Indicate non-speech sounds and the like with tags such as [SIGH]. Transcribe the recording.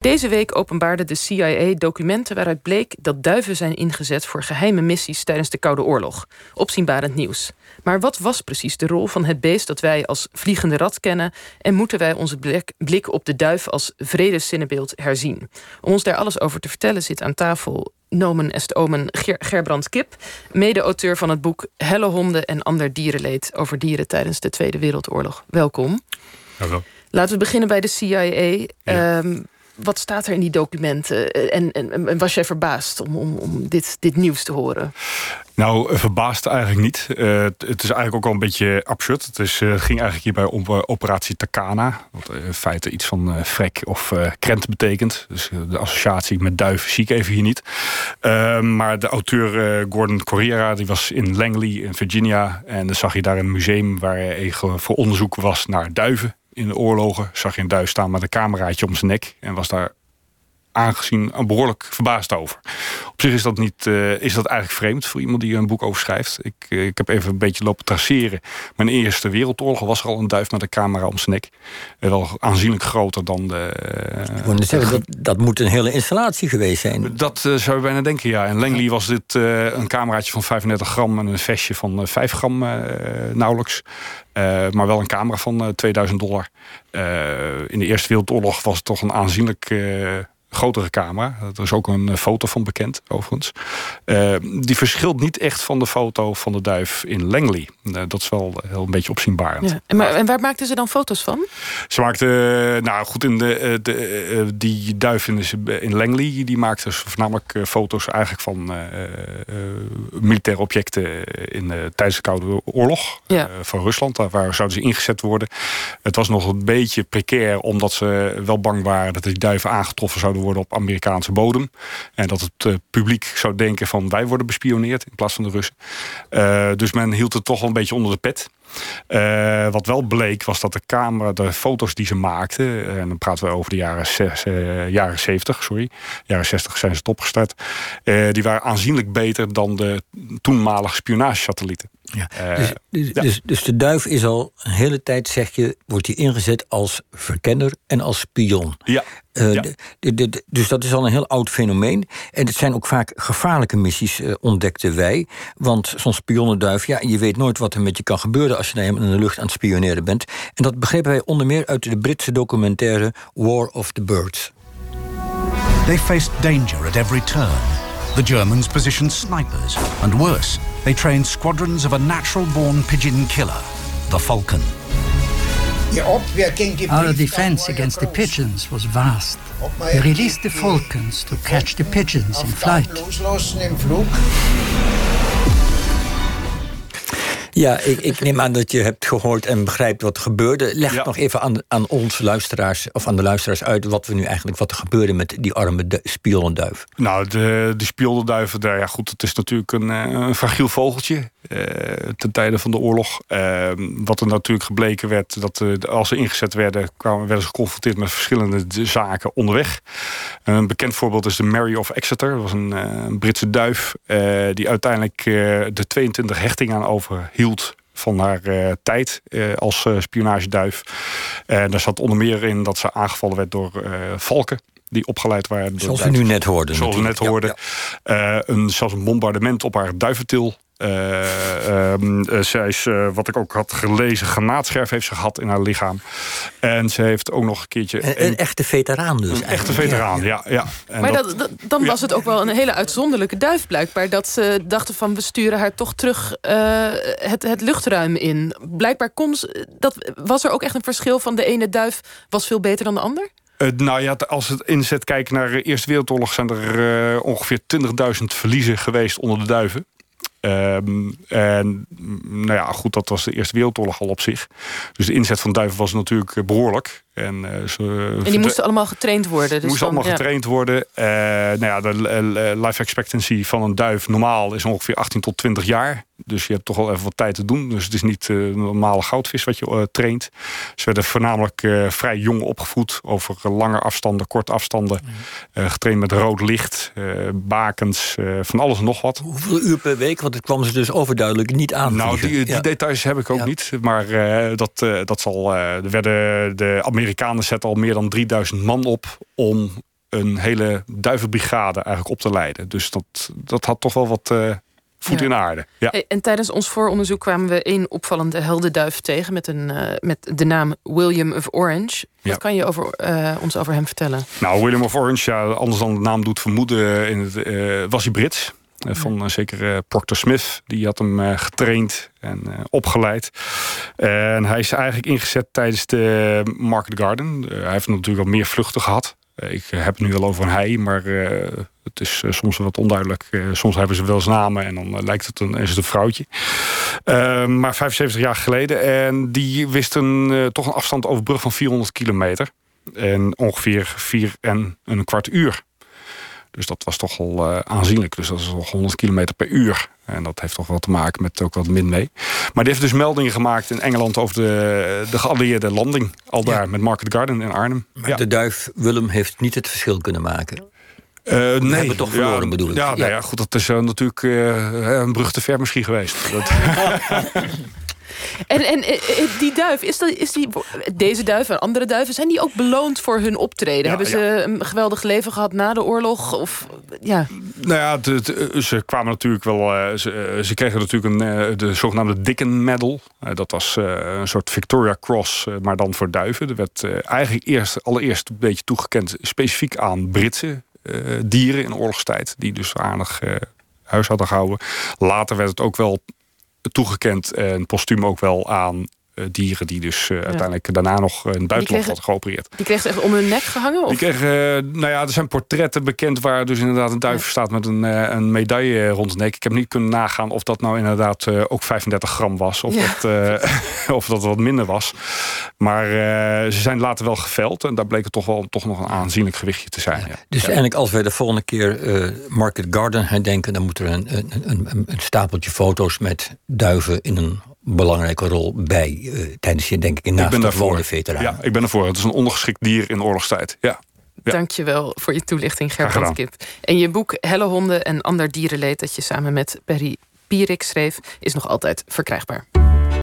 Deze week openbaarde de CIA documenten waaruit bleek dat duiven zijn ingezet voor geheime missies tijdens de Koude Oorlog. Opzienbarend nieuws. Maar wat was precies de rol van het beest dat wij als vliegende rat kennen en moeten wij onze blik op de duif als vredeszinnebeeld herzien? Om ons daar alles over te vertellen zit aan tafel nomen est omen Ger Gerbrand Kip, mede-auteur van het boek Helle honden en ander dierenleed over dieren tijdens de Tweede Wereldoorlog. Welkom. Hallo. Laten we beginnen bij de CIA. Ehm, wat staat er in die documenten? En, en, was jij verbaasd om, om, om dit, dit nieuws te horen? Nou, verbaasd eigenlijk niet. Uh, het is eigenlijk ook al een beetje absurd. Het, is, uh, ging eigenlijk hierbij om operatie Takana. Wat in feite iets van frek of krent betekent. Dus de associatie met duiven zie ik even hier niet. Ehm, maar de auteur Gordon Corriera die was in Langley in Virginia. En dan zag je daar een museum waar hij voor onderzoek was naar duiven in de oorlogen zag je een staan met een cameraatje om zijn nek. En was daar aangezien behoorlijk verbaasd over. Op zich is dat, niet, uh, is dat eigenlijk vreemd voor iemand die een boek over schrijft. Ik, uh, ik heb even een beetje lopen traceren. Mijn eerste wereldoorlog was er al een duif met een camera om zijn nek. Uh, wel aanzienlijk groter dan de... Ik zeggen, dat, dat moet een hele installatie geweest zijn. Dat zou je bijna denken, ja. In Langley was dit een cameraatje van 35 gram... en een vestje van 5 gram nauwelijks. maar wel een camera van 2000 dollar. in de Eerste Wereldoorlog was het toch een aanzienlijk grotere camera. Er is ook een eh, foto van bekend, overigens. Uh, die verschilt niet echt van de foto van de duif in Langley. Uh, dat is wel heel een beetje opzienbarend. Ja. En, maar, en waar maakten ze dan foto's van? Ze maakten, nou goed, in de, de, die duif in, in Langley... die maakte voornamelijk foto's eigenlijk van militaire objecten... In, tijdens de Koude Oorlog ja. van Rusland. Daar waar zouden ze ingezet worden. Het was nog een beetje precair, omdat ze wel bang waren... dat die duiven aangetroffen zouden worden op Amerikaanse bodem. En dat het uh, publiek zou denken van wij worden bespioneerd in plaats van de Russen. Uh, dus men hield het toch wel een beetje onder de pet. Uh, wat wel bleek was dat de camera, de foto's die ze maakten, en dan praten we over de jaren, zes, jaren 70, sorry, jaren 60 zijn ze topgestart, die waren aanzienlijk beter dan de toenmalige spionagesatellieten. Ja. Dus, dus, ja. dus, dus, de duif is al een hele tijd, zeg je, wordt hij ingezet als verkenner en als spion. Ja. Ja. Dus dat is al een heel oud fenomeen. En het zijn ook vaak gevaarlijke missies, ontdekten wij. Want zo'n spionnenduif, ja, je weet nooit wat er met je kan gebeuren als je helemaal in de lucht aan het spioneren bent. En dat begrepen wij onder meer uit de Britse documentaire War of the Birds. They faced danger at every turn. The Germans positioned snipers, and worse, they trained squadrons of a natural born pigeon killer, the Falcon. Our defense against the pigeons was vast. We released the falcons to catch the pigeons in flight. Ja, ik, ik, neem aan dat je hebt gehoord en begrijpt wat er gebeurde. Leg ja. nog even aan, aan onze luisteraars, of aan de luisteraars uit... wat we nu eigenlijk, wat er gebeurde met die arme spionnenduif. Nou, de, de spionnenduiven, ja goed, het is natuurlijk een, een fragiel vogeltje... Uh, ten tijde van de oorlog. Uh, wat er natuurlijk gebleken werd, dat uh, als ze ingezet werden... kwamen, werden ze geconfronteerd met verschillende zaken onderweg. Een bekend voorbeeld is de Mary of Exeter. Dat was een, een Britse duif die uiteindelijk de 22 hechtingen aan over hield van haar uh, tijd uh, als uh, spionageduif. En daar zat onder meer in dat ze aangevallen werd door valken die opgeleid waren. Zoals we nu net hoorden. Zoals we net hoorden. Ja, ja. een, zelfs een bombardement op haar duiventil. Uh, uh, zij is, uh, wat ik ook had gelezen, granaatscherf heeft ze gehad in haar lichaam. En ze heeft ook nog een keertje... Een, een echte veteraan dus. Een echte veteraan, ja. ja, ja. maar dat, dat, dan was het ook wel een hele uitzonderlijke duif blijkbaar. Dat ze dachten van we sturen haar toch terug het, het luchtruim in. Blijkbaar kon ze, dat, was er ook echt een verschil van de ene duif was veel beter dan de ander? Uh, nou ja, als het inzet kijkt naar de Eerste Wereldoorlog... zijn er uh, ongeveer 20.000 verliezen geweest onder de duiven. Um, en nou ja, goed, dat was de Eerste Wereldoorlog al op zich. Dus de inzet van duiven was natuurlijk behoorlijk. En, uh, ze, en die moesten allemaal getraind worden. Dus moesten dan, allemaal ja. getraind worden. Uh, nou ja, de life expectancy van een duif normaal is ongeveer 18 tot 20 jaar. Dus je hebt toch wel even wat tijd te doen. Dus het is niet uh, een normale goudvis wat je uh, traint. Ze werden voornamelijk uh, vrij jong opgevoed. Over lange afstanden, korte afstanden. Mm. getraind met rood licht, bakens, van alles en nog wat. Hoeveel uur per week? Want het kwam ze dus overduidelijk niet aan. Nou, die, die ja. details heb ik ook ja. niet. Maar dat, dat zal... er werden de Amerikanen zetten al meer dan 3000 man op om een hele duivenbrigade eigenlijk op te leiden. Dus dat, dat had toch wel wat uh, voet Ja. in de aarde. Ja. Hey, en tijdens ons vooronderzoek kwamen we één opvallende heldenduif tegen met, een, eh, met de naam William of Orange. Wat Ja. kan je over, eh, ons over hem vertellen? Nou, William of Orange, ja, anders dan de naam doet vermoeden, in het, eh, was hij Brits. Eh, Van eh, zeker eh, Proctor Smith. Die had hem getraind en opgeleid. En hij is eigenlijk ingezet tijdens de Market Garden. Hij heeft natuurlijk al meer vluchten gehad. Eh, ik heb het nu wel over een hij, maar het is soms wat onduidelijk. Soms hebben ze wel eens namen en dan lijkt het een, is het een vrouwtje. Eh, maar 75 jaar geleden. En die wist een, toch een afstand overbrug van 400 kilometer. En ongeveer vier en een kwart uur. Dus dat was toch al eh, aanzienlijk. Dus dat is nog 100 kilometer per uur. En dat heeft toch wel te maken met ook wat min mee. Maar die heeft dus meldingen gemaakt in Engeland over de, de geallieerde landing. Al daar met Market Garden in Arnhem. Maar de duif Willem heeft niet het verschil kunnen maken. Eh, nee. hebben toch verloren, ja, bedoel ik. Ja, Ja. Nou ja, goed, dat is eh, natuurlijk een brug te ver misschien geweest. Dat, [LAUGHS] [LAUGHS] [LAUGHS] En, en eh, eh, die duif, is, dat, is die, deze duif en andere duiven, zijn die ook beloond voor hun optreden? Ja, Hebben ze een geweldig leven gehad na de oorlog? Of, ja. Nou ja, eh, ze kwamen natuurlijk wel. ze, ze kregen natuurlijk een, de zogenaamde Dicken Medal. Dat was een soort Victoria Cross, maar dan voor duiven. Er werd eigenlijk eerst, allereerst een beetje toegekend specifiek aan Britse dieren in oorlogstijd. Die dus aardig huis hadden gehouden. Later werd het ook wel toegekend en postuum ook wel aan dieren die dus eh, uiteindelijk daarna nog in het buitenland hadden geopereerd. Die kreeg ze echt om hun nek gehangen? Of? Die kregen, eh, nou ja, er zijn portretten bekend waar dus inderdaad een duif staat met een, eh, een medaille rond de nek. Ik heb niet kunnen nagaan of dat nou inderdaad eh, ook 35 gram was of, Ja. dat, eh, [LAUGHS] of dat wat minder was. Maar eh, ze zijn later wel geveld en daar bleek het toch wel toch nog een aanzienlijk gewichtje te zijn. Ja. Dus eigenlijk als wij de volgende keer eh, Market Garden herdenken... dan moet er een, een, een, een stapeltje foto's met duiven in een belangrijke rol bij... eh, tijdens je denk ik in Ik ben de daarvoor. gewone veteranen. Ja, ik ben ervoor. Het is een ondergeschikt dier in oorlogstijd. Ja. Ja. Dank je wel voor je toelichting, Gerbrand. Kip. En je boek Helle Honden en Ander Dierenleed... dat je samen met Perry Pierik schreef, is nog altijd verkrijgbaar.